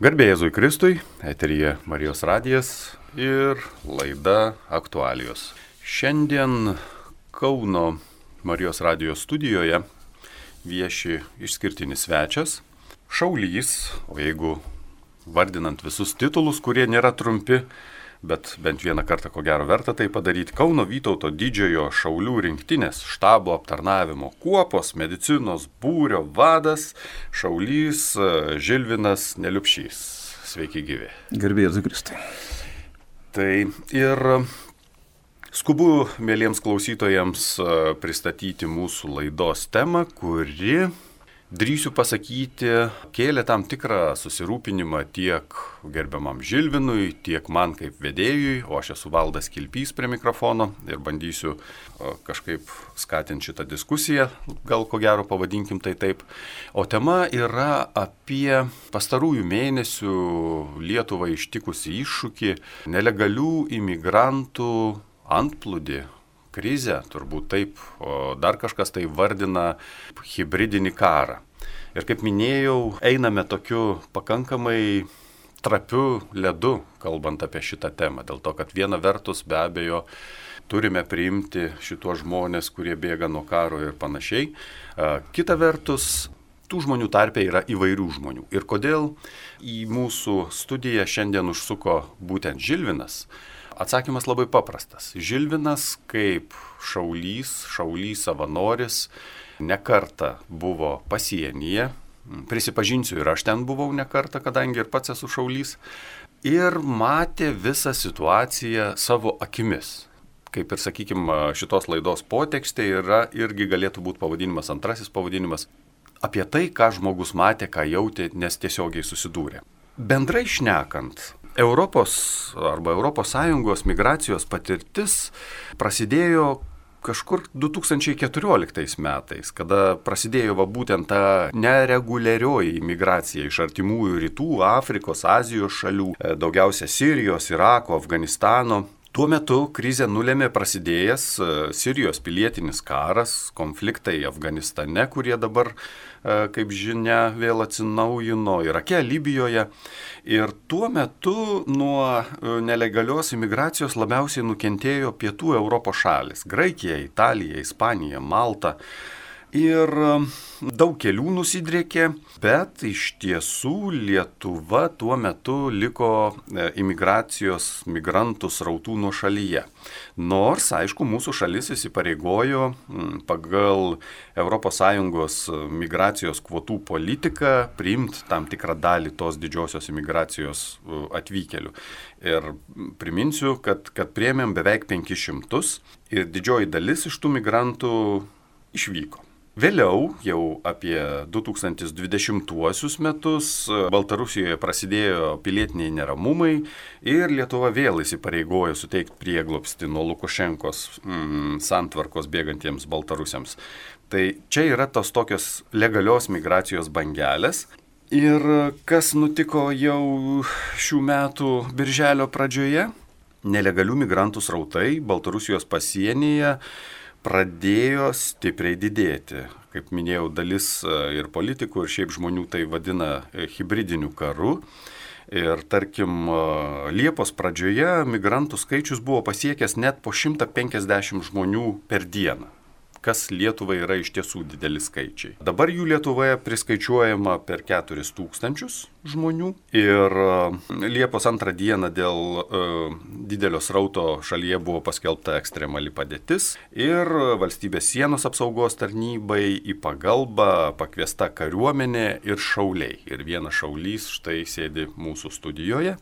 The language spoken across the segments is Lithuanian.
Garbė Jėzui Kristui, eterija Marijos radijas ir laida aktualijos. Šiandien Kauno Marijos radijos studijoje vieši išskirtinis svečias, šaulys, o jeigu vardinant visus titulus, kurie nėra trumpi, bet bent vieną kartą ko gero verta tai padaryti. Kauno Vytauto didžiojo šaulių rinktinės štabo aptarnavimo kuopos medicinos būrio vadas šaulys e, Žilvinas Neliupšys. Sveiki gyvi. Garbėjai Zagristai. Tai ir skubu, mėlyms klausytojams, e, pristatyti mūsų laidos temą, kuri drįsiu pasakyti, kėlė tam tikrą susirūpinimą tiek gerbiamam Žilvinui, tiek man kaip vedėjui, o aš esu valdas Kilpys prie mikrofono ir bandysiu kažkaip skatinti šitą diskusiją, gal ko gero pavadinkim tai taip. O tema yra apie pastarųjų mėnesių Lietuvą ištikusi iššūkį nelegalių imigrantų antplūdį krizę, turbūt taip, o dar kažkas tai vardina hybridinį karą. Ir kaip minėjau, einame tokiu pakankamai trapiu ledu, kalbant apie šitą temą. Dėl to, kad viena vertus be abejo turime priimti šitos žmonės, kurie bėga nuo karo ir panašiai. Kita vertus, tų žmonių tarpe yra įvairių žmonių. Ir kodėl į mūsų studiją šiandien užsuko būtent Žilvinas? Atsakymas labai paprastas. Žilvinas kaip šaulys, šaulys savanoris, nekarta buvo pasienyje. Prisipažinsiu, ir aš ten buvau nekarta, kadangi ir pats esu šaulys. Ir matė visą situaciją savo akimis. Kaip ir, sakykime, šitos laidos potekstė yra irgi galėtų būti pavadinimas, antrasis pavadinimas apie tai, ką žmogus matė, ką jautė, nes tiesiogiai susidūrė. Bendrai šnekant, Europos arba ES migracijos patirtis prasidėjo kažkur 2014 metais, kada prasidėjo va būtent ta nereguliarioji imigracija iš artimųjų rytų, Afrikos, Azijos šalių, e, daugiausia Sirijos, Irako, Afganistano. Tuo metu krizę nulėmė prasidėjęs e, Sirijos pilietinis karas, konfliktai Afganistane, kurie dabar kaip žinia, vėl atsinaujino Irake, Libijoje. Ir tuo metu nuo e, nelegalios imigracijos labiausiai nukentėjo pietų Europos šalis - Graikija, Italija, Ispanija, Malta. Ir um, daug kelių nusidriekė, bet iš tiesų Lietuva tuo metu liko e, imigracijos migrantų srautų nuo šalyje. Nors, aišku, mūsų šalis įsipareigojo pagal ES migracijos kvotų politiką priimti tam tikrą dalį tos didžiosios imigracijos atvykėlių. Ir priminsiu, kad, kad priemėm beveik 500 ir didžioji dalis iš tų migrantų išvyko. Vėliau, jau apie 2020 metus, Baltarusijoje prasidėjo pilietiniai neramumai ir Lietuva vėl įsipareigojo suteikti prieglopsti nuo Lukašenkos mm, santvarkos bėgantiems baltarusiams. Tai čia yra tos tokios legalios migracijos bangelės. Ir kas nutiko jau šių metų birželio pradžioje? Nelegalių migrantų srautai Baltarusijos pasienyje pradėjo stipriai didėti. Kaip minėjau, dalis e, ir politikų, ir šiaip žmonių tai vadina e, hybridiniu karu. Ir tarkim, e, Liepos pradžioje migrantų skaičius buvo pasiekęs net po 150 žmonių per dieną kas Lietuvai yra iš tiesų dideli skaičiai. Dabar jų Lietuvoje priskaičiuojama per 4000 žmonių ir e, Liepos antrą dieną dėl uh, didelio srauto šalyje buvo paskelbta ekstremali padėtis ir valstybės sienos apsaugos tarnybai į pagalbą pakviesta kariuomenė ir šauliai. Ir vienas šaulys štai sėdi mūsų studijoje.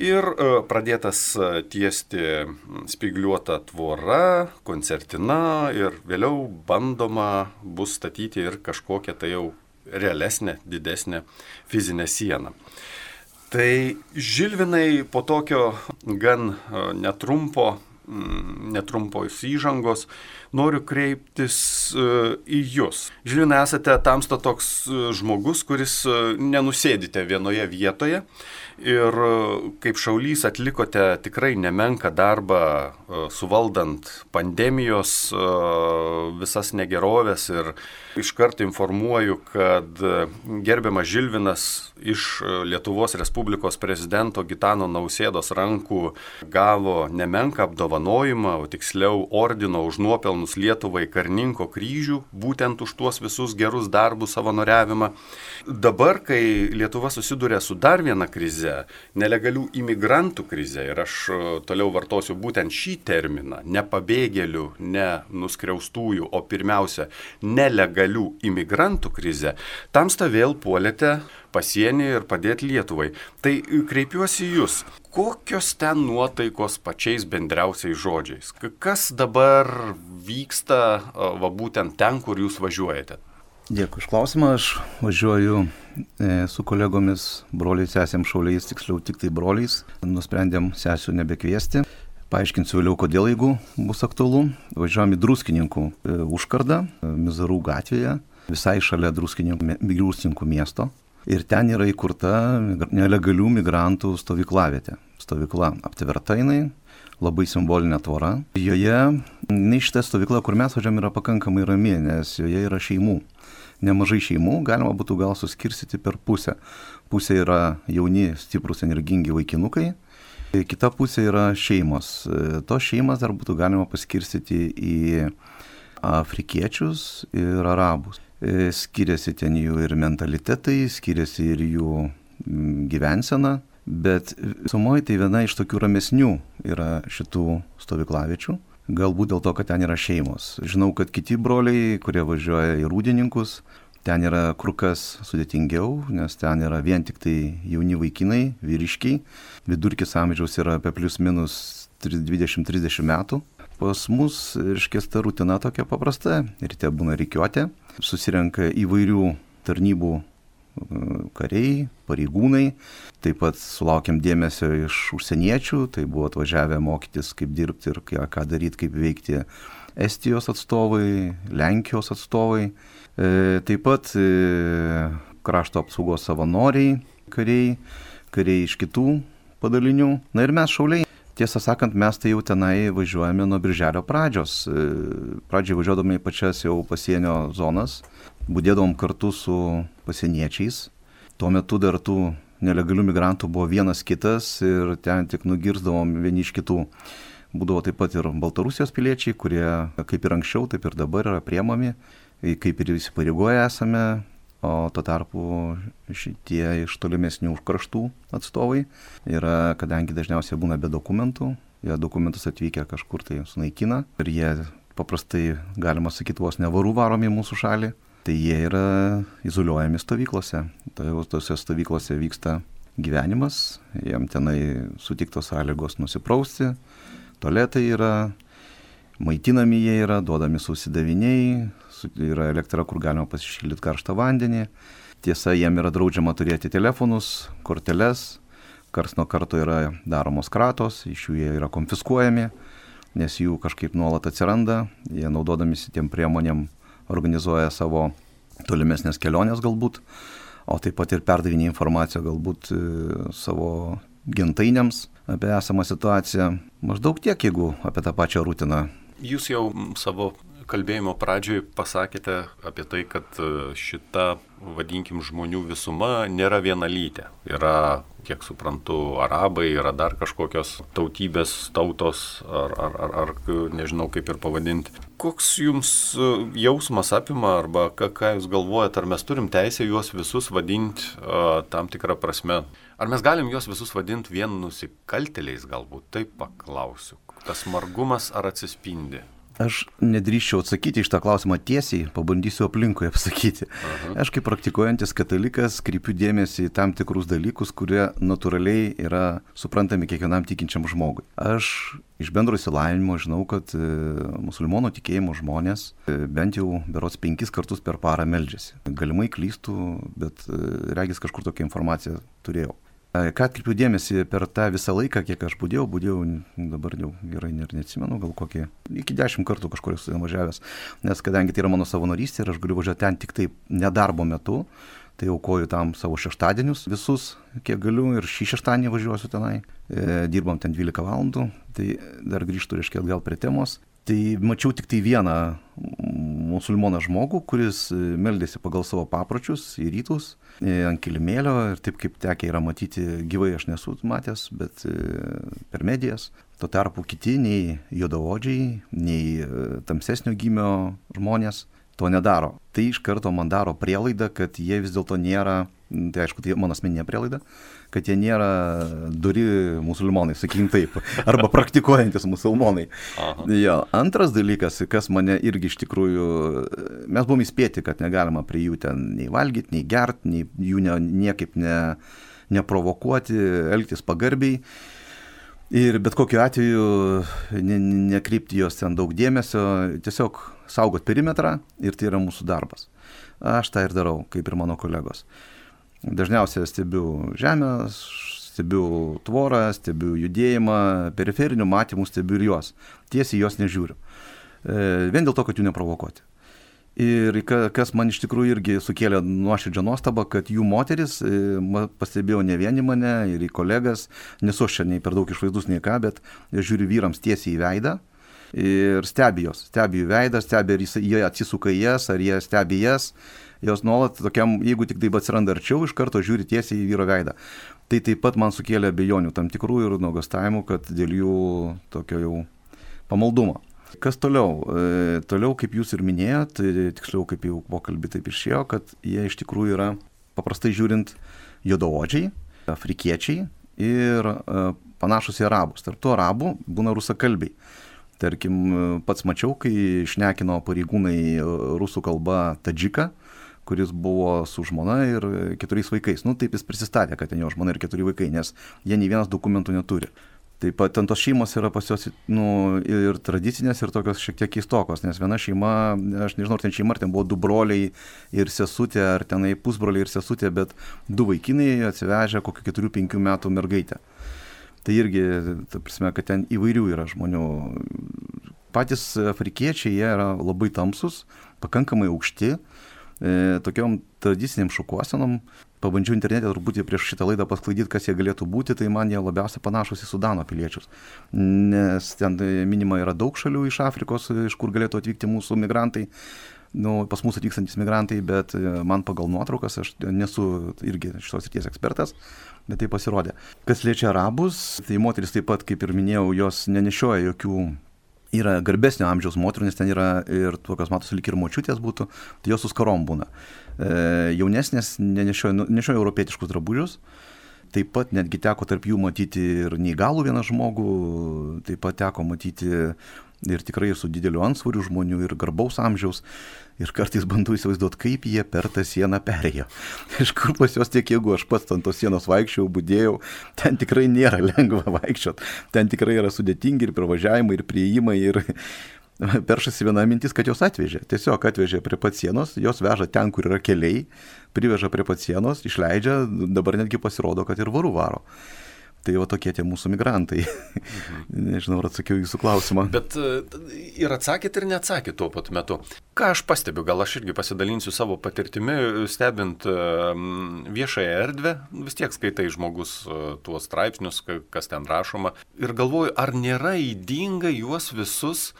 Ir uh, pradėtas tiesti spigliuota tvora, koncertina ir vėliau vėliau bandoma bus statyti ir kažkokią tai jau realesnę, didesnę fizinę sieną. Tai Žilvinai po tokio gan netrumpo mm, netrumpos įžangos, noriu kreiptis e, į Jūs. Žilvinai, esate tamsta toks e, žmogus, kuris nenusėdite vienoje vietoje ir kaip šaulys atlikote tikrai nemenką darbą suvaldant pandemijos visas negerovės ir Iškart informuoju, kad gerbiamas Žilvinas iš Lietuvos Respublikos prezidento Gitano Nausėdos rankų gavo nemenką apdovanojimą, o tiksliau ordino už nuopelnus Lietuvai Karninko kryžių, būtent už tuos visus gerus darbus savanoriavimą. Dabar, kai Lietuva susiduria su dar viena krize, nelegalių imigrantų krize, ir aš toliau vartosiu būtent šį terminą, ne pabėgėlių, ne nuskriaustųjų, o pirmiausia, nelegalių nelegalių imigrantų krizę, tamsta vėl puolėte pasienį ir padėti Lietuvai. Tai kreipiuosi jūs, kokios ten nuotaikos pačiais bendriausiais žodžiais? Kas dabar vyksta va būtent ten, kur jūs važiuojate? Dėkui iš klausimą, aš važiuoju e, su kolegomis, broliais, sesėm šauliais, tiksliau tik tai broliais. Nusprendėm sesių nebekviesti. Paaiškinsiu vėliau, kodėl, jeigu bus aktualu. Važiuojam į druskininkų e, užkardą, e, Mizarų gatvėje, visai šalia druskininkų miesto. Ir ten yra įkurta nelegalių migrantų stovyklavietė. Stovykla aptverta jinai, labai simbolinė tvora. Joje, ne šitą stovyklą, kur mes važiuojam, yra pakankamai rami, nes joje yra šeimų. Nemažai šeimų, galima būtų gal suskirstyti per pusę. Pusė yra jauni, stiprus, energingi vaikinukai, Kita pusė yra šeimos. E, tos šeimas dar būtų galima paskirstyti į afrikiečius ir arabus. E, skiriasi ten jų ir mentalitetai, skiriasi ir jų gyvensena, bet sumoji tai viena iš tokių ramesnių yra šitų stovyklaviečių. Galbūt dėl to, kad ten yra šeimos. Žinau, kad kiti broliai, kurie važiuoja į rūdininkus, Ten yra kur kas sudėtingiau, nes ten yra vien tik tai jauni vaikinai, vyriškiai. Vidurkis amžiaus yra apie plius minus 20-30 metų. Pas mus, iškės ta rutina tokia paprasta. Ryte būna reikiuotė, susirenka įvairių tarnybų e, kariai, pareigūnai. Taip pat sulaukiam dėmesio iš užsieniečių, tai buvo atvažiavę mokytis, kaip dirbti ir ką daryti, kaip veikti Estijos atstovai, Lenkijos atstovai. E, taip pat e, krašto apsaugos savanoriai, kariai, kariai iš kitų padalinių. Na ir mes šauliai. Tiesą sakant, mes tai jau tenai važiuojame nuo birželio pradžios. E, pradžiai važiuodami į pačias jau pasienio zonas, būdėdom kartu su pasieniečiais. Tuo metu dar tų nelegalių migrantų buvo vienas kitas ir ten tik nugirdavom vieni iš kitų. Būdavo taip pat ir Baltarusijos piliečiai, kurie kaip ir anksčiau, taip ir dabar yra priemami kaip ir įsipareigoję esame, o tuo tarpu šitie iš tolimesnių kraštų atstovai yra, kadangi dažniausiai būna be dokumentų, jie dokumentus atvykę kažkur tai sunaikina ir jie paprastai, galima sakyti, vos nevarų varomi į mūsų šalį, tai jie yra izoliuojami stovyklose. Tai tose stovyklose vyksta gyvenimas, jiem tenai sutiktos sąlygos nusiprausti, tualetai yra, maitinami jie yra, duodami susidaviniai, yra elektra, kur galima pasišildyti karštą vandenį. Tiesa, jiem yra draudžiama turėti telefonus, korteles, kars nuo karto yra daromos kratos, iš jų jie yra konfiskuojami, nes jų kažkaip nuolat atsiranda, jie naudodamisi tiem priemonėm organizuoja savo tolimesnės kelionės galbūt, o taip pat ir perdavinė informaciją galbūt e, savo gintainiams apie esamą situaciją. Maždaug tiek, jeigu apie tą pačią rutiną. Jūs jau savo kalbėjimo pradžioj pasakėte apie tai, kad e, šita, vadinkim, žmonių visuma nėra vienalytė. Yra, kiek suprantu, arabai, yra dar kažkokios tautybės, tautos, ar, ar, ar, ar nežinau kaip ir pavadinti. Koks jums e, jausmas apima, arba ką, ką jūs galvojate, ar mes turim teisę juos visus vadinti uh, tam tikrą prasme? Ar mes galim juos visus vadinti vien nusikaltėliais, galbūt taip paklausiu. Tas margumas ar atsispindi? Aš nedrįščiau atsakyti iš tą klausimą tiesiai, pabandysiu aplinkui apsakyti. Aha. Aš kaip praktikuojantis katalikas kreipiu dėmesį į tam tikrus dalykus, kurie natūraliai yra suprantami kiekvienam tikinčiam žmogui. Aš iš bendro įsilavinimo žinau, kad e, musulmonų tikėjimo žmonės e, bent jau berots penkis kartus per parą meldžiasi. Galimai klystų, bet e, regis kažkur tokią informaciją turėjau. Ką atkreipiu dėmesį per tą visą laiką, kiek aš būdėjau, būdėjau, dabar jau gerai ir neatsimenu, gal kokį, iki dešimt kartų kažkur esu važiavęs, nes kadangi tai yra mano savanorystė ir aš galiu važiuoti ten tik taip nedarbo metu, tai aukoju tam savo šeštadienius visus, kiek galiu ir šį šeštadienį važiuosiu tenai, e, dirbam ten 12 valandų, tai dar grįžtu, reiškia, atgal prie temos. Tai mačiau tik tai vieną musulmoną žmogų, kuris e, meldėsi pagal savo papročius į rytus, e, ant kilimėlio ir taip kaip tekia yra matyti gyvai aš nesu matęs, bet e, per medijas. Tuo tarpu kiti, nei juodaodžiai, nei tamsesnio gimio žmonės to nedaro. Tai iš karto man daro prielaidą, kad jie vis dėlto nėra, tai aišku, tai mano asmeninė prielaida, kad jie nėra duri musulmonai, sakykim taip, arba praktikuojantis musulmonai. Jo. Antras dalykas, kas mane irgi iš tikrųjų, mes buvome įspėti, kad negalima prie jų ten nei valgyti, nei gerti, nei jų ne, niekaip ne, neprovokuoti, elgtis pagarbiai. Ir bet kokiu atveju ne, nekreipti jos ten daug dėmesio, tiesiog saugot perimetrą ir tai yra mūsų darbas. Aš tą ir darau, kaip ir mano kolegos. Dažniausiai stebiu žemę, stebiu tvorą, stebiu judėjimą, periferinių matymų stebiu ir juos. Tiesiai juos nežiūriu. E, vien dėl to, kad jų neprovokuoti. Ir kas man iš tikrųjų irgi sukėlė nuoširdžią nuostabą, kad jų moteris, e, pastebėjau ne vieni mane ir į kolegas, nesu aš čia nei per daug išvaizdus, nei ką, bet žiūriu vyrams tiesiai į veidą ir stebi jos, stebi jų veidą, stebi ar jie atsisuka į jas, ar jie stebi jas, jos nuolat tokiam, jeigu tik taip atsiranda arčiau, iš karto žiūri tiesiai į vyro veidą. Tai taip pat man sukėlė abejonių tam tikrų ir nuogastavimų, kad dėl jų tokio jau pamaldumo. Kas toliau? E, toliau, kaip jūs ir minėjot, e, tiksliau kaip jau pokalbį taip išėjo, kad jie iš tikrųjų yra paprastai žiūrint juodaodžiai, afrikiečiai ir e, panašus į arabus. Tarp tų arabų būna rusakalbiai. Tarkim, pats mačiau, kai išnekino pareigūnai rusų kalba tadžiką, kuris buvo su žmona ir keturiais vaikais. Nu, taip jis prisistatė, kad ten jo žmona ir keturi vaikai, nes jie nei vienas dokumentų neturi. Taip pat ten tos šeimos yra pas juos nu, ir tradicinės, ir tokios šiek tiek keistokos, nes viena šeima, aš nežinau, ar ten šeima, ar ten buvo du broliai ir sesutė, ar tenai pusbroliai ir sesutė, bet du vaikinai atsivežė kokiu 4-5 metų mergaitę. Tai irgi, ta prasme, kad ten įvairių yra žmonių. Patys afrikiečiai, jie yra labai tamsus, pakankamai aukšti, e, tokiom tradiciniam šukuosenom, pabandžiau internete truputį prieš šitą laidą pasklaidyti, kas jie galėtų būti, tai man jie labiausiai panašus į Sudano piliečius. Nes ten minima yra daug šalių iš Afrikos, iš kur galėtų atvykti mūsų migrantai. Nu, pas mus atvykstantis migrantai, bet man pagal nuotraukas, aš nesu irgi šitos ryties ekspertas, bet tai pasirodė. Kas liečia arabus, tai moteris taip pat, kaip ir minėjau, jos nenešioja jokių yra garbesnio amžiaus moterų, nes ten yra ir tokios matosi lik ir močiutės būtų, tai jos su skarom būna. E, jaunesnės nenešioja, nu, nešioja europietiškus drabužius, taip pat netgi teko tarp jų matyti ir neįgalų vieną žmogų, taip pat teko matyti ir tikrai su dideliu ansvariu žmonių ir garbaus amžiaus. Ir kartais bandau įsivaizduoti, kaip jie per tą sieną perėjo. Iš kur pas juos tiek jėgų, aš pats ant tos sienos vaikščiau, būdėjau, ten tikrai nėra lengva vaikščioti. Ten tikrai yra sudėtingi ir pravažiavimai, ir prieimai, ir peršasi viena mintis, kad jos atvežė. Tiesiog atvežė prie pat sienos, jos veža ten, kur yra keliai, priveža prie pat sienos, išleidžia, dabar netgi pasirodo, kad ir varų varo. Tai va tokie tie mūsų migrantai. Mhm. Nežinau, ar atsakiau jūsų klausimą. Bet e, ir atsakėt, ir neatsakėt tuo pat metu. Ką aš pastebiu, gal aš irgi pasidalinsiu savo patirtimi, stebint e, viešąją erdvę, vis tiek skaitai žmogus e, tuos straipsnius, kas ten rašoma, ir galvoju, ar nėra įdinga juos visus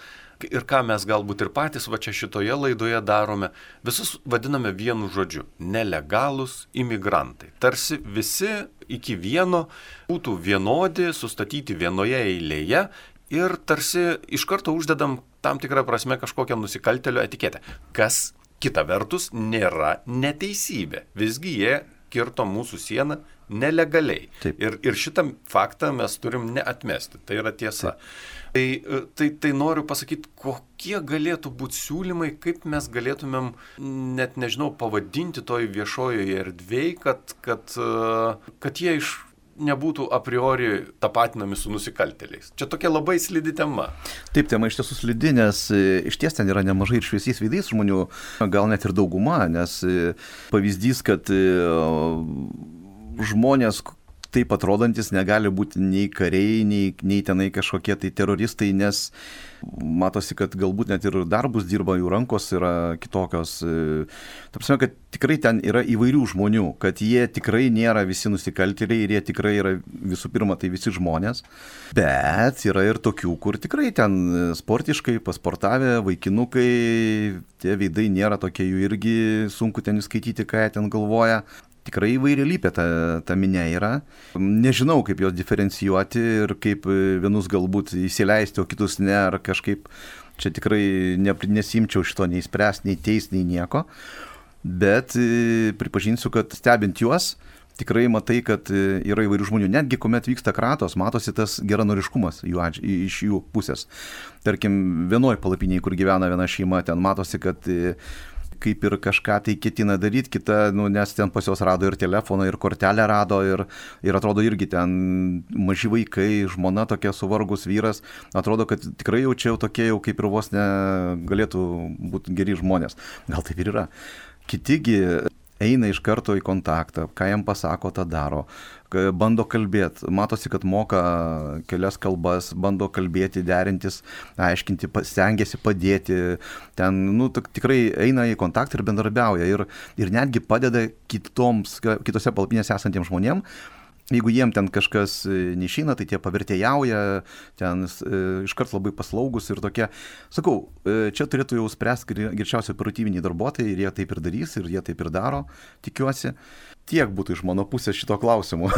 ir ką mes galbūt ir patys va čia šitoje laidoje darome, visus vadiname vienu žodžiu - nelegalus imigrantai. Tarsi visi iki vieno būtų vienodi, sustatyti vienoje eilėje ir tarsi iš karto uždedam tam tikrą prasme kažkokią nusikaltelio etiketę, kas kita vertus nėra neteisybė. Visgi jie kirto mūsų sieną nelegaliai. Taip. Ir, ir šitą faktą mes turim neatmesti. Tai yra tiesa. Taip. Tai, tai, tai noriu pasakyti, kokie galėtų būti siūlymai, kaip mes galėtumėm, net nežinau, pavadinti toj viešojoje erdvėje, kad, kad, kad jie iš nebūtų a priori tapatinami su nusikaltėliais. Čia tokia labai slidi tema. Taip, tema iš tiesų slidi, nes e, iš ties ten yra nemažai ir šviesiais veidais žmonių, gal net ir dauguma, nes e, pavyzdys, kad e, žmonės taip atrodantis negali būti nei kariai, nei, nei tenai kažkokie tai teroristai, nes matosi, kad galbūt net ir darbus dirba, jų rankos yra kitokios. Tapsime, kad tikrai ten yra įvairių žmonių, kad jie tikrai nėra visi nusikaltėliai ir jie tikrai yra visų pirma tai visi žmonės, bet yra ir tokių, kur tikrai ten sportiškai, pasportavę, vaikinukai, tie veidai nėra tokie jų irgi sunku ten įskaityti, ką jie ten galvoja tikrai įvairialypė ta, ta minė yra. Nežinau, kaip jos diferencijuoti ir kaip vienus galbūt įsileisti, o kitus ne, ar kažkaip čia tikrai ne, nesimčiau šito nei spręs, nei teis, nei nieko. Bet e, pripažinsiu, kad stebint juos, tikrai matai, kad e, yra įvairių žmonių. Netgi kuomet vyksta kratos, matosi tas geranoriškumas jų, iš jų pusės. Tarkim, vienoj palapiniai, kur gyvena viena šeima, ten matosi, kad e, kaip ir kažką tai ketina daryti, kita, nu, nes ten pas juos rado ir telefoną, ir kortelę rado, ir, ir atrodo irgi ten maži vaikai, žmona tokia suvargus vyras, atrodo, kad tikrai jau čia jau tokie jau kaip ir vos ne galėtų būti geri žmonės. Gal taip ir yra. Kitigi eina iš karto į kontaktą, ką jam pasako, tą daro, bando kalbėti, matosi, kad moka kelias kalbas, bando kalbėti, derintis, aiškinti, stengiasi padėti, ten, nu, tikrai eina į kontaktą ir bendrabiauja ir, ir netgi padeda kitoms, kitose palapinėse esantiems žmonėms Jeigu jiem ten kažkas e, neišeina, tai tie pavertėjauja, ten e, iškart labai paslaugus ir tokie. Sakau, e, čia turėtų jau spręsti greičiausiai operatyviniai darbuotojai ir jie taip ir darys ir jie taip ir daro, tikiuosi tiek būtų iš mano pusės šito klausimu.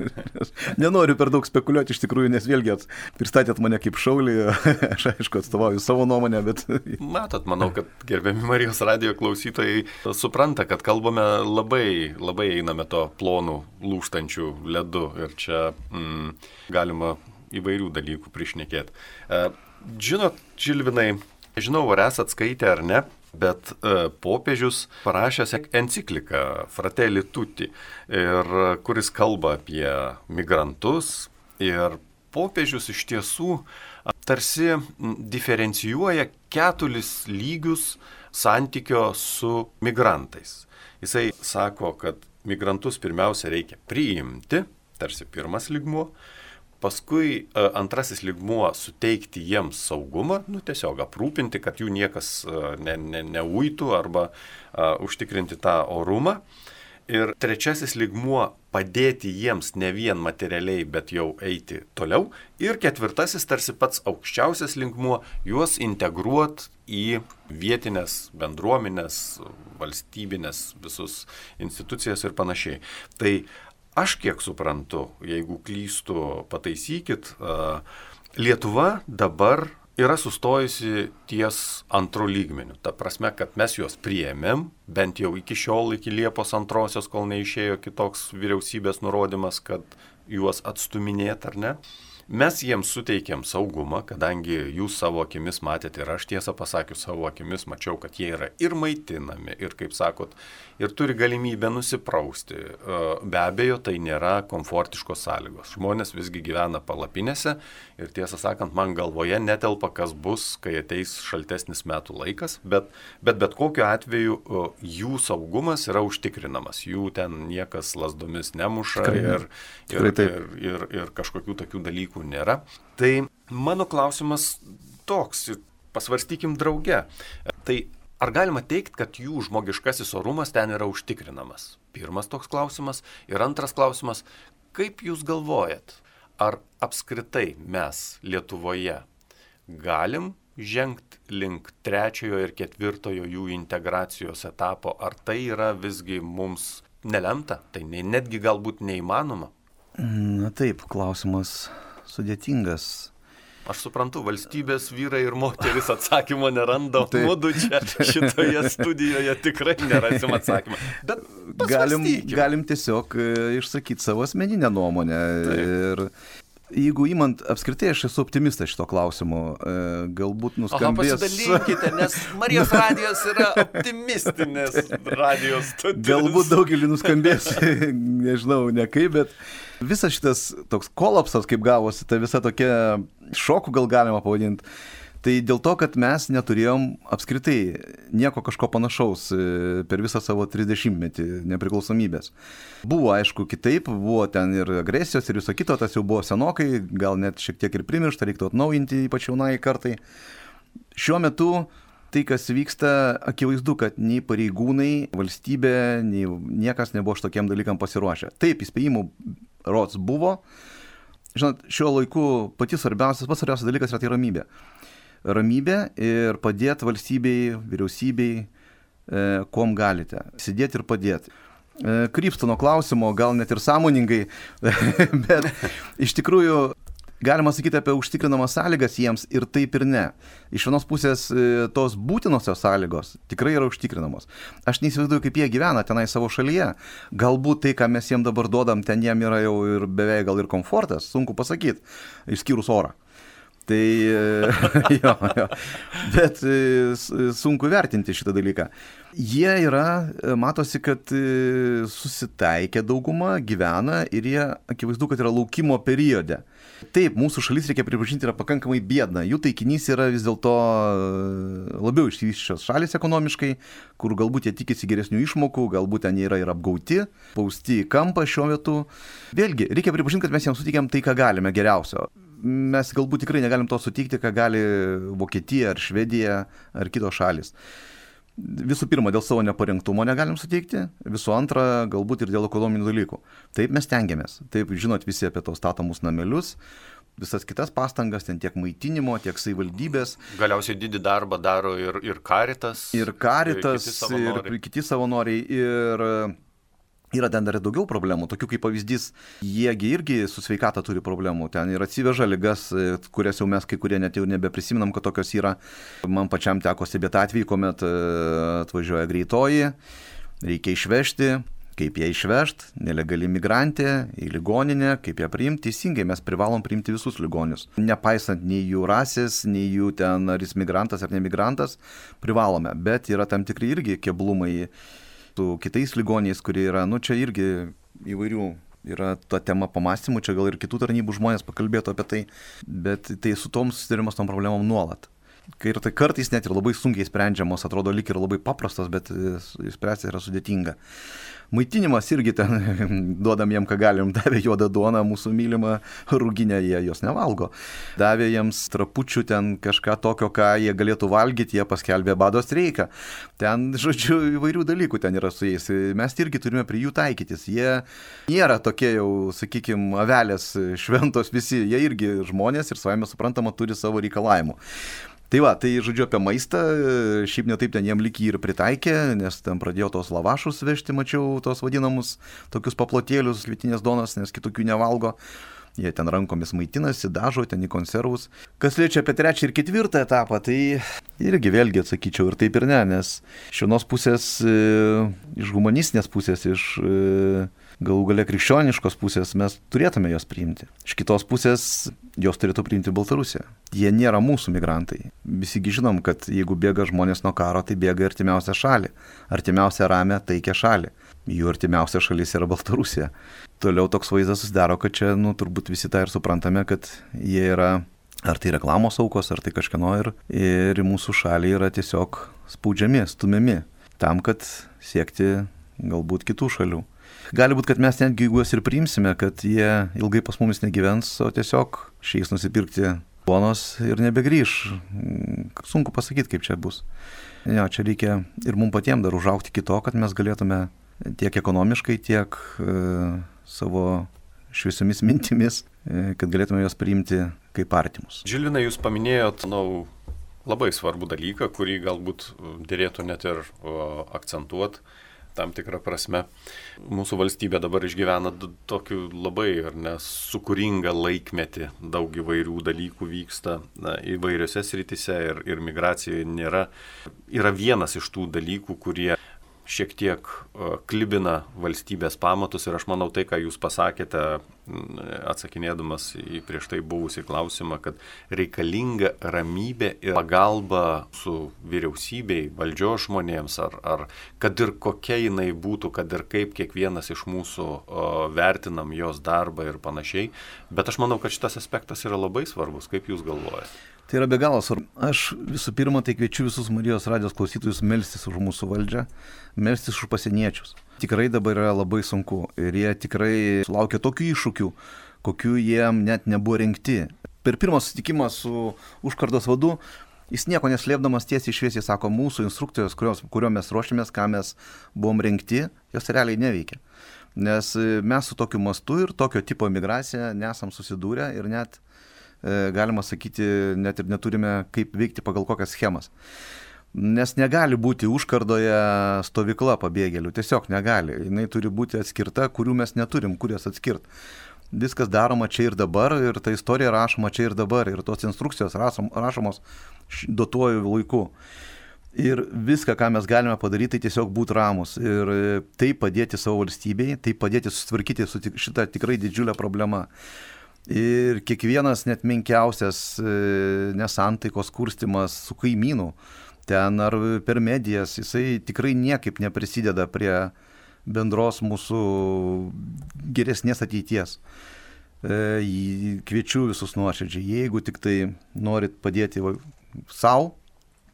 Nenoriu per daug spekuliuoti iš tikrųjų, nes vėlgi pristatėt mane kaip šaulį, aš aišku atstovauju savo nuomonę, bet... Matot, manau, kad gerbiami Marijos radio klausytojai supranta, kad kalbame labai, labai einame to plonų, lūštančių ledų ir čia mm, galima įvairių dalykų prišnekėti. E, žinot, Žilvinai, žinau, ar esat skaitę ar ne, bet e, popiežius parašęs encikliką Fratelli Tutti, ir, kuris kalba apie migrantus ir popiežius iš tiesų tarsi diferencijuoja keturis lygius santykio su migrantais. Jisai sako, kad migrantus pirmiausia reikia priimti, tarsi pirmas lygmuo, Paskui e, antrasis ligmuo - suteikti jiems saugumą, nu, tiesiog aprūpinti, kad jų niekas e, ne, ne, neuitų arba uh, užtikrinti tą orumą. Ir trečiasis ligmuo - padėti jiems ne vien materialiai, bet jau eiti toliau. Ir ketvirtasis, tarsi pats aukščiausias ligmuo - juos integruoti į vietinės bendruomenės, valstybinės visus institucijas ir panašiai. Tai Aš kiek suprantu, jeigu klystu, pataisykit, Lietuva dabar yra sustojusi ties antro lygmeniu. Ta prasme, kad mes juos priėmėm, bent jau iki šiol, iki Liepos antrosios, kol neišėjo kitoks vyriausybės nurodymas, kad juos atstuminėt ar ne. Mes jiems suteikėm saugumą, kadangi jūs savo akimis matėte ir aš tiesą pasakius savo akimis mačiau, kad jie yra ir maitinami, ir kaip sakot, ir turi galimybę nusiprausti. E, be abejo, tai nėra komfortiškos sąlygos. Žmonės visgi gyvena palapinėse ir tiesą sakant, man galvoje netelpa, kas bus, kai ateis šaltesnis metų laikas, bet bet, bet kokiu atveju e, jų saugumas yra užtikrinamas, jų ten niekas lasdomis nemuša Tikrai, ir, ir, ir, ir, ir kažkokių tokių dalykų dalykų nėra. Tai mano klausimas toks, pasvarstykim drauge. Tai ar galima teikti, kad jų žmogiškasis orumas ten yra užtikrinamas? Pirmas toks klausimas. Ir antras klausimas, kaip jūs galvojat, ar apskritai mes Lietuvoje galim žengti link trečiojo ir ketvirtojo jų integracijos etapo, ar tai yra visgi mums nelemta, tai netgi galbūt neįmanoma? Na taip, klausimas sudėtingas. Aš suprantu, valstybės vyrai ir moteris atsakymo neranda, o mūdu čia šitoje studijoje tikrai nerasim atsakymą. Bet galim, galim tiesiog e, išsakyti savo asmeninę nuomonę. Taip. Ir jeigu įmant, apskritai aš esu optimistas šito klausimu, e, galbūt nuskambės... Aha, pasidalinkite, nes Marijos radijos yra optimistinės radijos studijos. Galbūt daugelį nuskambės, nežinau, ne kaip, bet visas šitas toks kolapsas, kaip gavosi, ta visa tokia šokų gal galima pavadinti, Tai dėl to, kad mes neturėjom apskritai nieko kažko panašaus e, per visą savo 30-metį nepriklausomybės. Buvo aišku kitaip, buvo ten ir agresijos ir viso kito, tas jau buvo senokai, gal net šiek tiek ir primiršta, reiktų atnaujinti ypač jaunai kartai. Šiuo metu tai, kas vyksta, akivaizdu, kad nei pareigūnai, valstybė, nei niekas nebuvo šitokiem dalykam pasiruošę. Taip, įspėjimų rots buvo. Žinot, šiuo laiku patys svarbiausias, pats svarbiausias dalykas yra tai ramybė. Ramybė ir padėti valstybei, vyriausybei, e, kuom galite. Sėdėti ir padėti e, krypsta nuo klausimo, gal net ir sąmoningai, bet iš tikrųjų galima sakyti apie užtikrinamas sąlygas jiems ir taip ir ne. Iš vienos pusės e, tos būtinosios sąlygos tikrai yra užtikrinamos. Aš neįsivaizduoju, kaip jie gyvena tenai savo šalyje. Galbūt tai, ką mes jiems dabar duodam, ten jiem yra jau ir beveik gal ir komfortas, sunku pasakyti, išskyrus orą. Tai jo, jo. Bet e, sunku vertinti šitą dalyką. Jie yra, e, matosi, kad susitaikė dauguma, gyvena ir jie akivaizdu, kad yra laukimo periode. Taip, mūsų šalis, reikia pripažinti, yra pakankamai bėdna. Jų taikinys yra vis dėlto e, labiau išsivyščios šalis ekonomiškai, kur galbūt jie tikisi geresnių išmokų, galbūt ten yra ir apgauti, pausti į kampą šiuo metu. Vėlgi, reikia pripažinti, kad mes jiems sutikėm tai, ką galime geriausio. Mes galbūt tikrai negalim to sutikti, ką gali Vokietija ar Švedija ar kitos šalis visų pirma, dėl savo neparengtumo negalim suteikti, visų antra, galbūt ir dėl ekonominių dalykų. Taip mes tengiamės, taip žinot visi apie tos statomus namelius, visas kitas pastangas, ten tiek maitinimo, tiek savivaldybės. Galiausiai didį darbą daro ir, ir karitas. Ir karitas, ir kiti savanoriai. Ir, kiti savanoriai, ir Yra ten dar daugiau problemų, tokių kaip pavyzdys, jiegi irgi su sveikata turi problemų, ten ir atsiveža ligas, kurias jau mes kai kurie net jau nebeprisiminam, kad tokios yra. Man pačiam teko stebėti atvejį, kuomet e, atvažiuoja greitoji, reikia išvežti, kaip ją išvežti, nelegali migrantė į ligoninę, kaip ją priimti. Teisingai, mes privalom priimti visus ligonius. Nepaisant nei jų rasės, nei jų ten ar jis migrantas ar nemigrantas, privalome. Bet yra tam tikri irgi keblumai su kitais ligoniais, kurie yra, nu čia irgi įvairių yra ta tema pamastymų, čia gal ir kitų tarnybų žmonės pakalbėtų apie tai, bet tai su tom susidarimas tom problemom nuolat. Ir tai kartais net ir labai sunkiai sprendžiamos, atrodo lik ir labai paprastas, bet spręsti yra sudėtinga. Maitinimas irgi ten duodam jiem, ką galim, davė juodą duoną, mūsų mylimą rūginę, jie jos nevalgo. Davė jiems trapučių ten kažką tokio, ką jie galėtų valgyti, jie paskelbė bado streiką. Ten, žodžiu, įvairių dalykų ten yra su jais. Mes irgi turime prie jų taikytis. Jie nėra tokie jau, sakykime, avelės šventos visi, jie irgi žmonės ir savame suprantama turi savo reikalavimų. Tai va, tai žodžiu apie maistą, šiaip netaip ten jiem lygiai ir pritaikė, nes ten pradėjo tos lavašus vežti, mačiau, tos vadinamus tokius paplotėlius, kvietinės donas, nes kitokių nevalgo. Jie ten rankomis maitinasi, dažo ten į konservus. Kas liečia apie trečią ir ketvirtą etapą, tai irgi vėlgi atsakyčiau ir taip ir ne, nes iš vienos pusės, e, iš humanistinės pusės, iš e, galų gale krikščioniškos pusės mes turėtume juos priimti. Iš kitos pusės jos turėtų priimti Baltarusiją. Jie nėra mūsų migrantai. Visigi žinom, kad jeigu bėga žmonės nuo karo, tai bėga artimiausią šalį. Artimiausią ramę taikę šalį. Jų artimiausia šalis yra Baltarusija. Toliau toks vaizdas susidaro, kad čia, nu, turbūt visi tą ir suprantame, kad jie yra ar tai reklamos aukos, ar tai kažkieno ir, ir mūsų šalį yra tiesiog spaudžiami, stumiami tam, kad siekti galbūt kitų šalių. Gali būti, kad mes netgi juos ir priimsime, kad jie ilgai pas mumis negyvens, o tiesiog šiais nusipirkti bonos ir nebegrįž. Sunku pasakyti, kaip čia bus. Jo, čia reikia ir mums patiems dar užaukti kito, kad mes galėtume tiek ekonomiškai, tiek e, savo šviesiomis mintimis, e, kad galėtume juos priimti kaip artimus. Žilina, jūs paminėjot, manau, labai svarbų dalyką, kurį galbūt dėlėtų net ir akcentuoti tam tikrą prasme. Mūsų valstybė dabar išgyvena tokiu labai ar nesukūringą laikmetį, daug įvairių dalykų vyksta na, įvairiose sritise ir, ir migracijoje nėra. Yra vienas iš tų dalykų, kurie šiek tiek klibina valstybės pamatus ir aš manau tai, ką jūs pasakėte, atsakinėdamas į prieš tai buvusį klausimą, kad reikalinga ramybė ir pagalba su vyriausybei, valdžios žmonėms, ar, ar kad ir kokia jinai būtų, kad ir kaip kiekvienas iš mūsų o, vertinam jos darbą ir panašiai. Bet aš manau, kad šitas aspektas yra labai svarbus, kaip jūs galvojate. Tai yra be galo svarbu. Aš visų pirma, tai kviečiu visus Marijos radijos klausytojus melstis už mūsų valdžią, melstis už pasieniečius. Tikrai dabar yra labai sunku ir jie tikrai laukia tokių iššūkių, kokių jiem net nebuvo rinkti. Per pirmą susitikimą su užkardos vadu Jis nieko neslėpdamas tiesiai šviesiai sako, mūsų instrukcijos, kurios, kurio mes ruošiamės, ką mes buvom rinkti, jos realiai neveikia. Nes mes su tokiu mastu ir tokio tipo migracija nesam susidūrę ir net galima sakyti, net ir neturime kaip veikti pagal kokias schemas. Nes negali būti užkardoje stovykla pabėgėlių, tiesiog negali. Jis turi būti atskirta, kurių mes neturim, kur jas atskirti. Viskas daroma čia ir dabar ir ta istorija rašoma čia ir dabar ir tos instrukcijos rašom, rašomos duotuoju laiku. Ir viską, ką mes galime padaryti, tai tiesiog būti ramus ir tai padėti savo valstybei, tai padėti susitvarkyti su šitą tikrai didžiulę problemą. Ir kiekvienas net menkiausias e, nesantaikos kurstimas su kaimynu, ten ar per medijas, jisai tikrai niekaip neprisideda prie bendros mūsų geresnės ateities. E, kviečiu visus nuoširdžiai, jeigu tik tai norit padėti savo,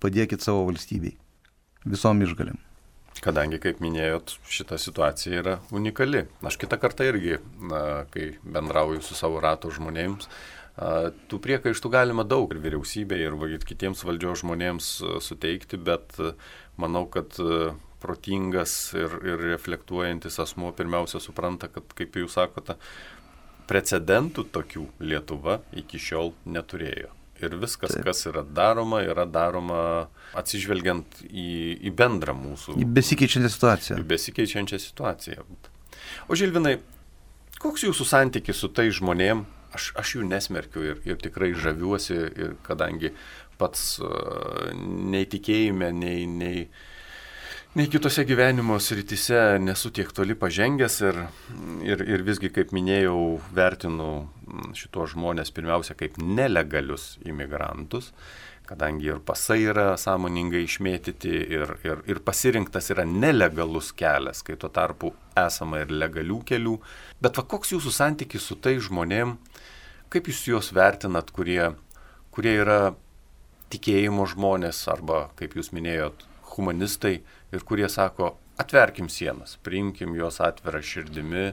padėkit savo valstybei. Visom išgalim. Kadangi, kaip minėjot, šita situacija yra unikali. Aš kitą kartą irgi, na, kai bendrauju su savo rato žmonėms, tų priekaištų galima daug ir vyriausybėje, ir kitiems valdžios žmonėms suteikti, bet manau, kad protingas ir, ir reflektuojantis asmo pirmiausia supranta, kad, kaip jūs sakote, precedentų tokių Lietuva iki šiol neturėjo. Ir viskas, Taip. kas yra daroma, yra daroma atsižvelgiant į, į bendrą mūsų. Į besikeičiančią situaciją. Į besikeičiančią situaciją. O Žilvinai, koks jūsų santykis su tai žmonėm? Aš, aš jų nesmerkiu ir, ir tikrai žaviuosi, ir kadangi pats uh, nei tikėjime, nei, nei, uh, nei kitose gyvenimo srityse nesu tiek toli pažengęs ir, ir, ir visgi, kaip minėjau, vertinu šitos žmonės pirmiausia kaip nelegalius imigrantus, kadangi ir pasai yra sąmoningai išmėtyti ir, ir, ir pasirinktas yra nelegalus kelias, kai tuo tarpu esama ir legalių kelių. Bet va koks jūsų santykis su tai žmonėm, kaip jūs juos vertinat, kurie, kurie yra tikėjimo žmonės arba, kaip jūs minėjot, humanistai ir kurie sako, atverkim sienas, priimkim juos atvirą širdimi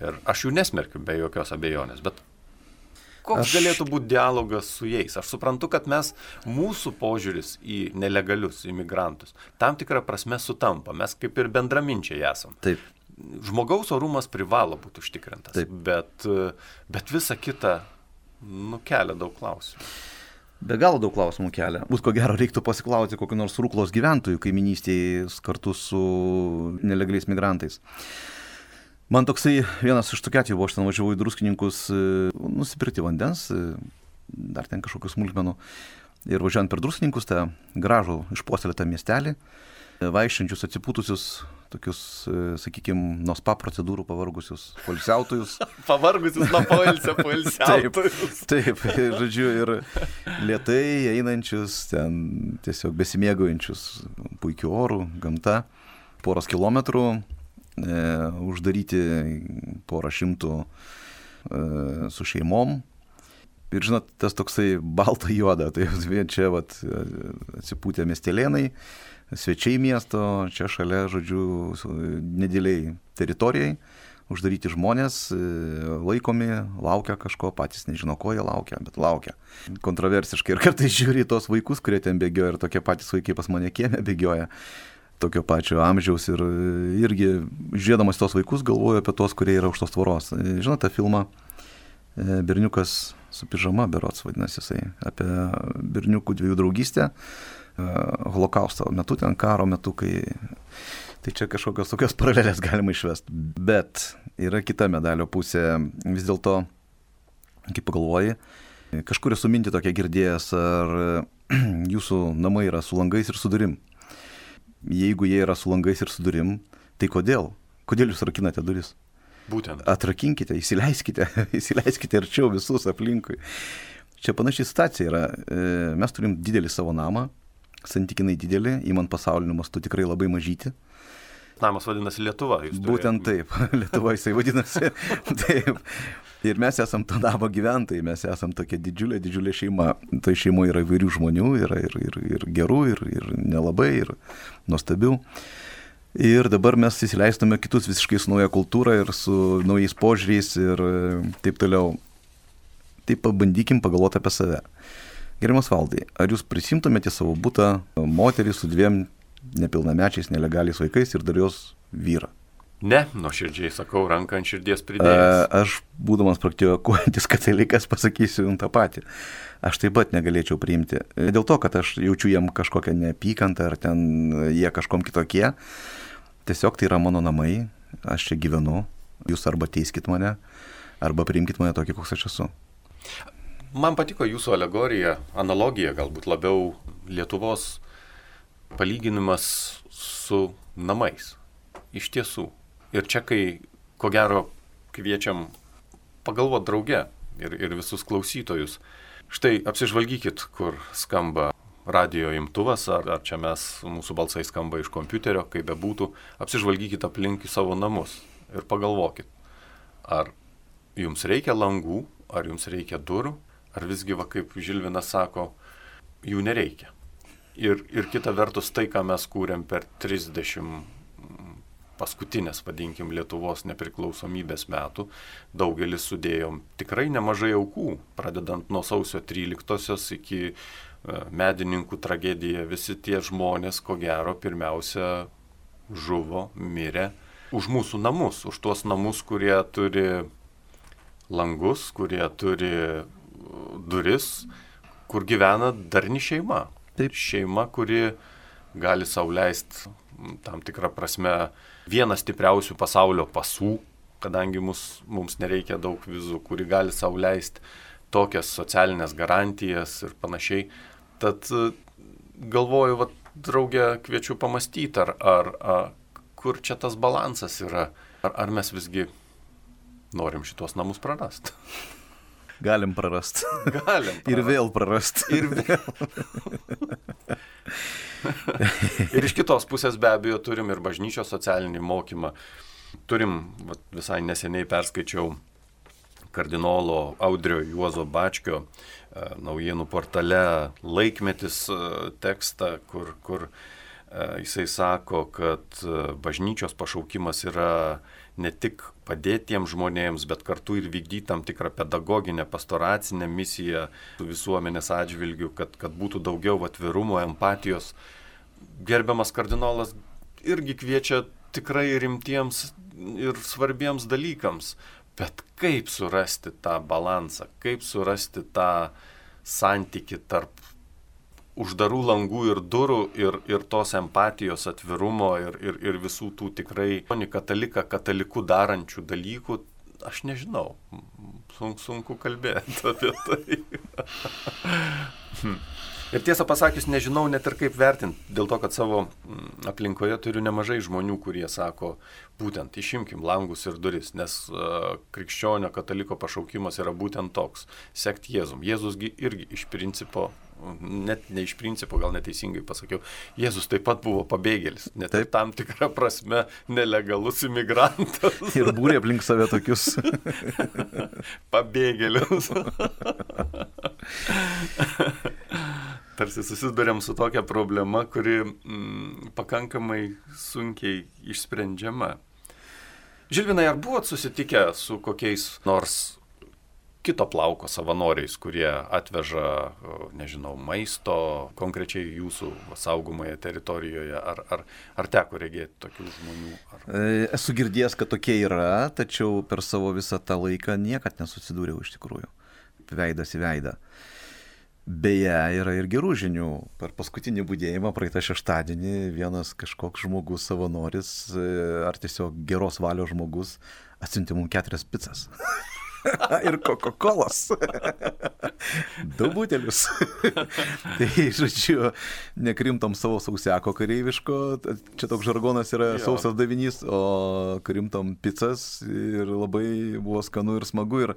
ir aš jų nesmerkiu be jokios abejonės, bet koks aš... galėtų būti dialogas su jais? Aš suprantu, kad mes, mūsų požiūris į nelegalius imigrantus tam tikrą prasme sutampa, mes kaip ir bendraminčiai esam. Taip. Žmogaus orumas privalo būti užtikrintas, Taip. bet, bet visa kita nukelia daug klausimų. Be galo daug klausimų kelia. Būt ko gero reiktų pasiklausti kokiu nors rūklos gyventojų kaiminystėje kartu su nelegaliais migrantais. Man toksai vienas iš tokių atvejų buvo, aš ten važiavau į druskininkus e, nusipirkti vandens, e, dar ten kažkokius smulkmenų. Ir važiuojant per druskininkus, tą gražų išpuoselėtą miestelį, vaikščiančius atsipūtusius, tokius, e, sakykime, nuo spa procedūrų pavargusius polisiautojus. pavargusius nuo poilsio polisiautojus. taip, taip, žodžiu, ir lietai einančius, ten tiesiog besimėgaujančius puikiu oru, gamta, poros kilometrų, e, uždaryti porą šimtų e, su šeimom. Ir žinot, tas toksai balta juoda, tai čia vat, atsipūtė miestelėnai, svečiai miesto, čia šalia, žodžiu, nedėliai teritorijai, uždaryti žmonės, e, laikomi, laukia kažko, patys nežino, ko jie laukia, bet laukia. Kontroversiškai ir kartais žiūri tos vaikus, kurie ten bėgioja ir tokie patys vaikai pas mane kiemė bėgioja tokio pačio amžiaus ir irgi žiūrėdamas tos vaikus galvoju apie tos, kurie yra už tos tvoros. E, žinote filmą e, Berniukas su pižama, berots vadinasi jisai, apie berniukų dviejų draugystę. E, holokausto metu, ten karo metu, kai... Tai čia kažkokios tokios paralelės galima išvesti. Bet yra kita medalio pusė. Vis dėlto, kaip pagalvoji, kažkur esu mintį tokia girdėjęs, ar jūsų namai yra su langais ir su durim. Jeigu jie yra su langais ir su durim, tai kodėl? Kodėl jūs rakinate duris? Būtent. Atrakinkite, įsileiskite, įsileiskite arčiau visus aplinkui. Čia panašiai situacija yra. E, mes turim didelį savo namą, santykinai didelį, įmant pasauliniu mastu tikrai labai mažyti. Namas vadinasi Lietuva. Būtent taip, Lietuva jisai vadinasi. taip. Ir mes esam to namo gyventojai, mes esam tokia didžiulė, didžiulė šeima. Tai šeimoje yra įvairių žmonių, yra ir, ir, ir gerų, ir, ir nelabai, ir nuostabių. Ir dabar mes įsileistume kitus visiškai su nauja kultūra ir su naujais požiūriais ir taip toliau. Tai pabandykim pagalvoti apie save. Gerimas valdai, ar jūs prisimtumėte savo būtą moterį su dviem nepilnamečiais, nelegaliais vaikais ir dar jos vyrą? Ne, nuoširdžiai sakau, ranką ant širdies pridėjęs. Aš, būdamas praktikuojantis katalikas, pasakysiu jums tą patį. Aš taip pat negalėčiau priimti. Dėl to, kad aš jaučiu jiem kažkokią neapykantą, ar ten jie kažkom kitokie. Tiesiog tai yra mano namai, aš čia gyvenu, jūs arba teiskit mane, arba priimkit mane tokį, koks aš esu. Man patiko jūsų alegorija, analogija galbūt labiau Lietuvos palyginimas su namais. Iš tiesų. Ir čia, kai ko gero kviečiam pagalvoti drauge ir, ir visus klausytojus, štai apsižvalgykit, kur skamba radio imtuvas, ar, ar čia mes, mūsų balsai skamba iš kompiuterio, kaip bebūtų, apsižvalgykit aplink savo namus ir pagalvokit, ar jums reikia langų, ar jums reikia durų, ar visgi, va, kaip Žilvinas sako, jų nereikia. Ir, ir kita vertus, tai, ką mes kūrėm per 30 paskutinės, vadinkim, Lietuvos nepriklausomybės metų, daugelis sudėjom tikrai nemažai aukų, pradedant nuo sausio 13-osios iki E, medininkų tragedija, visi tie žmonės, ko gero, pirmiausia žuvo, mirė už mūsų namus, už tuos namus, kurie turi langus, kurie turi duris, kur gyvena darni šeima. Taip. Šeima, kuri gali sauliaisti tam tikrą prasme vieną stipriausių pasaulio pasų, kadangi mus, mums nereikia daug vizų, kuri gali sauliaisti tokias socialinės garantijas ir panašiai. Tad e, galvoju, va, draugė, kviečiu pamastyti, ar, ar, ar kur čia tas balansas yra, ar, ar mes visgi norim šitos namus prarasti. Galim prarasti. Galim. Prarast. Ir vėl prarasti. Ir vėl. ir iš kitos pusės be abejo turim ir bažnyčios socialinį mokymą. Turim, va, visai neseniai perskaičiau kardinolo Audrio Juozo Bačkio e, naujienų portale laikmetis e, tekstą, kur, kur e, jisai sako, kad bažnyčios pašaukimas yra ne tik padėti tiems žmonėms, bet kartu ir vykdyti tam tikrą pedagoginę, pastoracinę misiją visuomenės atžvilgių, kad, kad būtų daugiau atvirumo, empatijos. Gerbiamas kardinolas irgi kviečia tikrai rimtiems ir svarbiems dalykams. Bet kaip surasti tą balansą, kaip surasti tą santyki tarp uždarų langų ir durų ir, ir tos empatijos, atvirumo ir, ir, ir visų tų tikrai kataliką kataliku darančių dalykų, aš nežinau. Sunku, sunku kalbėti apie tai. Ir tiesą pasakius, nežinau net ir kaip vertinti, dėl to, kad savo mm, aplinkoje turiu nemažai žmonių, kurie sako, būtent išimkim langus ir duris, nes uh, krikščionio kataliko pašaukimas yra būtent toks - sekti Jėzum. Jėzusgi irgi iš principo, net ne iš principo, gal neteisingai pasakiau, Jėzus taip pat buvo pabėgėlis, net taip tam tikrą prasme nelegalus imigrantas. Ir būrė aplink save tokius pabėgėlius tarsi susidurėm su tokia problema, kuri mm, pakankamai sunkiai išsprendžiama. Žilvinai, ar buvot susitikę su kokiais nors kito plauko savanoriais, kurie atveža, nežinau, maisto konkrečiai jūsų saugomoje teritorijoje, ar, ar, ar teko regėti tokių žmonių? Ar... E, esu girdėjęs, kad tokie yra, tačiau per savo visą tą laiką niekad nesusidūriau iš tikrųjų, veidas į veidą. Beje, yra ir gerų žinių. Per paskutinį būdėjimą praeitą šeštadienį vienas kažkoks žmogus, savanoris e, ar tiesiog geros valios žmogus atsiuntė mums keturias pizzas. ir Coca-Colas. Du butelius. tai, žodžiu, nekrimtom savo sausiako kareiviško, čia toks žargonas yra jo. sausas davinys, o krimtom pizzas ir labai buvo skanu ir smagu. Ir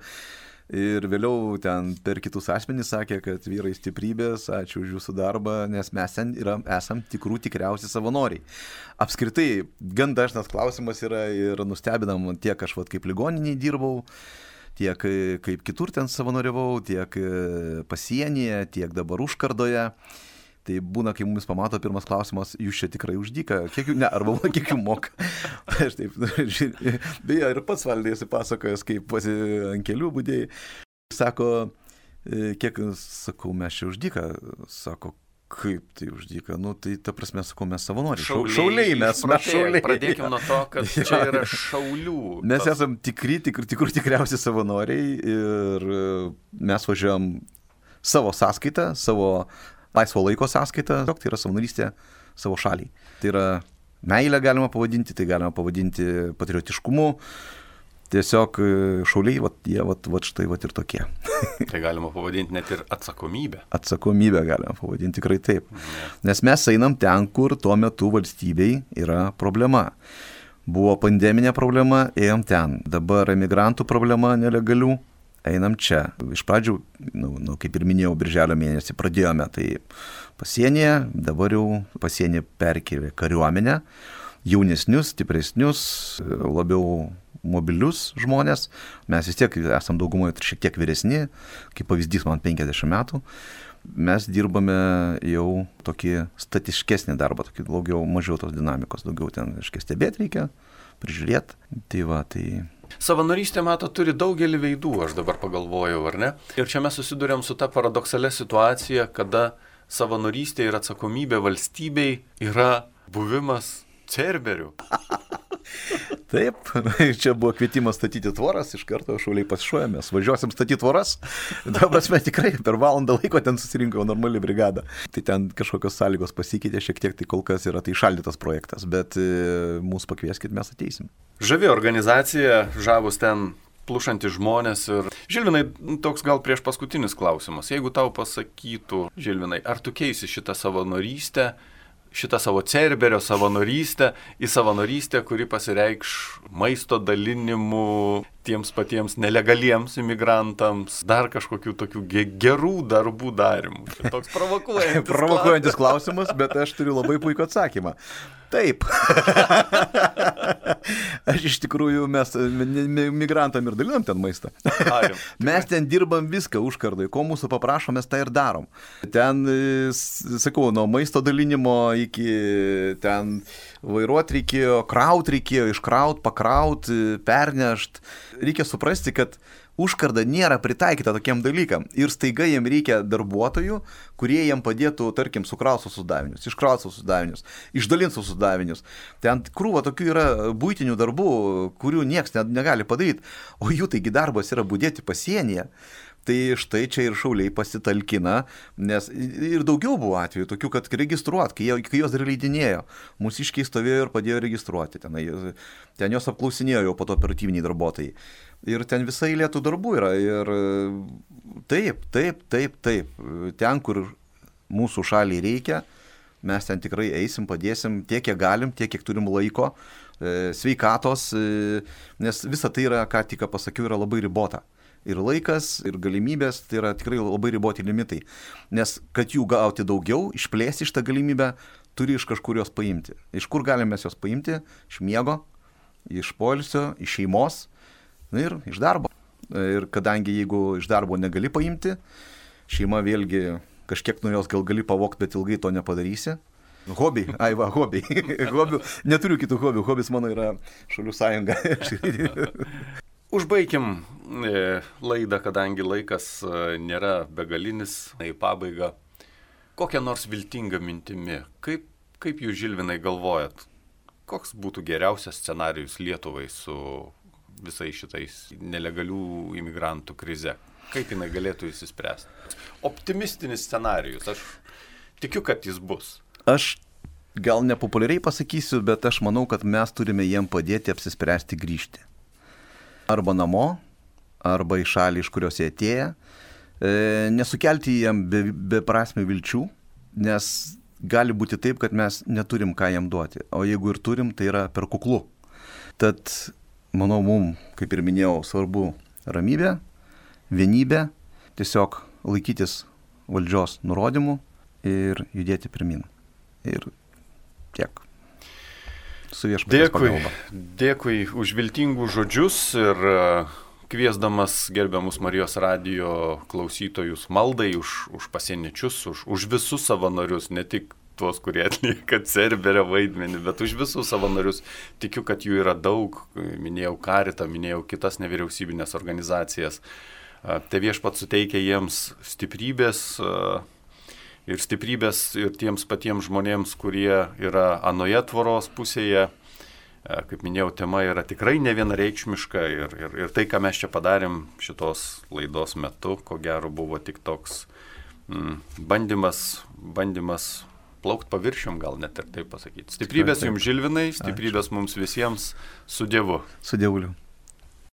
Ir vėliau ten per kitus asmenys sakė, kad vyrai stiprybės, ačiū už jūsų darbą, nes mes ten yra, esam tikrų tikriausi savanoriai. Apskritai, gan dažnas klausimas yra ir nustebinam tiek aš, vat, kaip ligoniniai dirbau, tiek kaip kitur ten savanoriavau, tiek pasienyje, tiek dabar užkardoje. Tai būna, kai mumis pamato pirmas klausimas, jūs čia tikrai uždyka, kiek jų, ne, arba kiek jų moka. Aš taip, beje, ir pats valdėsi pasakojęs, kaip pasi ant kelių būdėjai. Sako, e, kiek, sakau, mes čia uždyka, sako, kaip tai uždyka, nu tai ta prasme, sakau, mes savanoriai. Šauliai, šauliai mes, mes šauliai. Pradėkime nuo to, kad čia yra šaulių. Mes tas... esam tikri, tikri, tikri, tikriausi savanoriai ir e, mes važiuojam savo sąskaitą, savo laisvo laiko sąskaita, tai yra savanorystė savo šaliai. Tai yra meilė galima pavadinti, tai galima pavadinti patriotiškumu. Tiesiog e, šauliai, vat, jie vat, vat štai vat ir tokie. tai galima pavadinti net ir atsakomybę. Atsakomybę galima pavadinti tikrai taip. Ne. Nes mes einam ten, kur tuo metu valstybei yra problema. Buvo pandeminė problema, ėjom ten. Dabar emigrantų problema nelegalių, einam čia. Iš pradžių, nu, nu, kaip ir minėjau, birželio mėnesį pradėjome tai pasienyje, dabar jau pasienį perkėlė kariuomenę, jaunesnius, stipresnius, labiau mobilius žmonės. Mes vis tiek esame daugumoje šiek tiek vyresni, kaip pavyzdys man 50 metų. Mes dirbame jau tokį statiškesnį darbą, tokį daugiau, mažiau tos dinamikos, daugiau ten, aiškiai, stebėti reikia, prižiūrėti. Tai va, tai Savanorystė, mato, turi daugelį veidų, aš dabar pagalvojau, ar ne? Ir čia mes susidurėm su ta paradoksalia situacija, kada savanorystė ir atsakomybė valstybei yra buvimas cerberių. Taip, čia buvo kvietimas statyti tvoras, iš karto šauliai pasišuojamės, važiuosim statyti tvoras. Dabar mes tikrai per valandą laiko ten susirinko normali brigada. Tai ten kažkokios sąlygos pasikeitė šiek tiek, tai kol kas yra tai šaldytas projektas, bet e, mūsų pakvieskit, mes ateisim. Žavi organizacija, žavus ten plušantis žmonės ir... Žilvinai, toks gal prieš paskutinis klausimas. Jeigu tau pasakytų, Žilvinai, ar tu keisi šitą savanorystę šitą savo cerberio savanorystę į savanorystę, kuri pasireikš maisto dalinimu tiems patiems nelegaliems imigrantams, dar kažkokių tokių gerų darbų darimų. Čia toks provokuojantis. provokuojantis klausimas, bet aš turiu labai puikų atsakymą. Taip. Aš iš tikrųjų, mes migrantam ir dalinam ten maistą. mes ten dirbam viską užkardai, ko mūsų paprašo, mes tą ir darom. Ten, e, sakau, nuo maisto dalinimo iki ten vairuoti reikėjo, kraut reikėjo, iškraut, pakraut, pernešt. Reikia suprasti, kad užkarda nėra pritaikyta tokiem dalykam. Ir staiga jiem reikia darbuotojų, kurie jiem padėtų, tarkim, sukraus visus davinius, iškraus visus davinius, išdalins visus davinius. Ten krūva tokių yra būtinių darbų, kurių niekas negali padaryti, o jų taigi darbas yra būdėti pasienyje. Tai štai čia ir šauliai pasitalkina, nes ir daugiau buvo atvejų tokių, kad registruot, kai, jie, kai jos dar leidinėjo, mūsų iškiai stovėjo ir padėjo registruoti, ten, ten jos apklausinėjo jau po to operatyviniai darbuotojai. Ir ten visai lietų darbų yra. Ir taip, taip, taip, taip. Ten, kur mūsų šaliai reikia, mes ten tikrai eisim, padėsim tiek, kiek galim, tiek, kiek turim laiko, e, sveikatos, e, nes visa tai yra, ką tik pasakiau, yra labai ribota. Ir laikas, ir galimybės, tai yra tikrai labai riboti limitai. Nes kad jų gauti daugiau, išplėsti šitą galimybę, turi iš kažkur jos paimti. Iš kur galime jos paimti? Iš miego, iš poilsio, iš šeimos Na ir iš darbo. Ir kadangi jeigu iš darbo negali paimti, šeima vėlgi kažkiek nuo jos gal gali pavokti, bet ilgai to nepadarysi. Hobiai, ai va, hobiai. Hobių, neturiu kitų hobių, hobis mano yra šalių sąjunga. Užbaikim e, laidą, kadangi laikas e, nėra begalinis, į pabaigą. Kokią nors viltingą mintimį, kaip, kaip jūs Žilvinai galvojat, koks būtų geriausias scenarius Lietuvai su visai šitais nelegalių imigrantų krize? Kaip jinai galėtų įsispręsti? Optimistinis scenarius, aš tikiu, kad jis bus. Aš gal nepopuliariai pasakysiu, bet aš manau, kad mes turime jiem padėti apsispręsti grįžti. Arba namo, arba į šalį, iš kurios jie atėję. E, nesukelti jiem beprasmių be vilčių, nes gali būti taip, kad mes neturim ką jam duoti. O jeigu ir turim, tai yra per kuklu. Tad manau, mums, kaip ir minėjau, svarbu ramybė, vienybė, tiesiog laikytis valdžios nurodymų ir judėti pirmin. Ir tiek. Su viešpaties dėkui, pagalba. Dėkui už viltingus žodžius ir kviesdamas gerbiamus Marijos radio klausytojus maldai už, už pasieniečius, už, už visus savanorius, ne tik tuos, kurie atlieka Cerberio vaidmenį, bet už visus savanorius. Tikiu, kad jų yra daug, minėjau Karitą, minėjau kitas nevyriausybinės organizacijas. Te viešpat suteikia jiems stiprybės ir stiprybės ir tiems patiems žmonėms, kurie yra anoje tvoros pusėje. Kaip minėjau, tema yra tikrai ne vienareikšmiška ir, ir, ir tai, ką mes čia padarėm šitos laidos metu, ko gero buvo tik toks mm, bandymas, bandymas plaukt paviršium, gal net ir taip pasakyti. Stiprybės jums žilvinai, stiprybės Ačiū. mums visiems su Dievu. Su Dievuliu.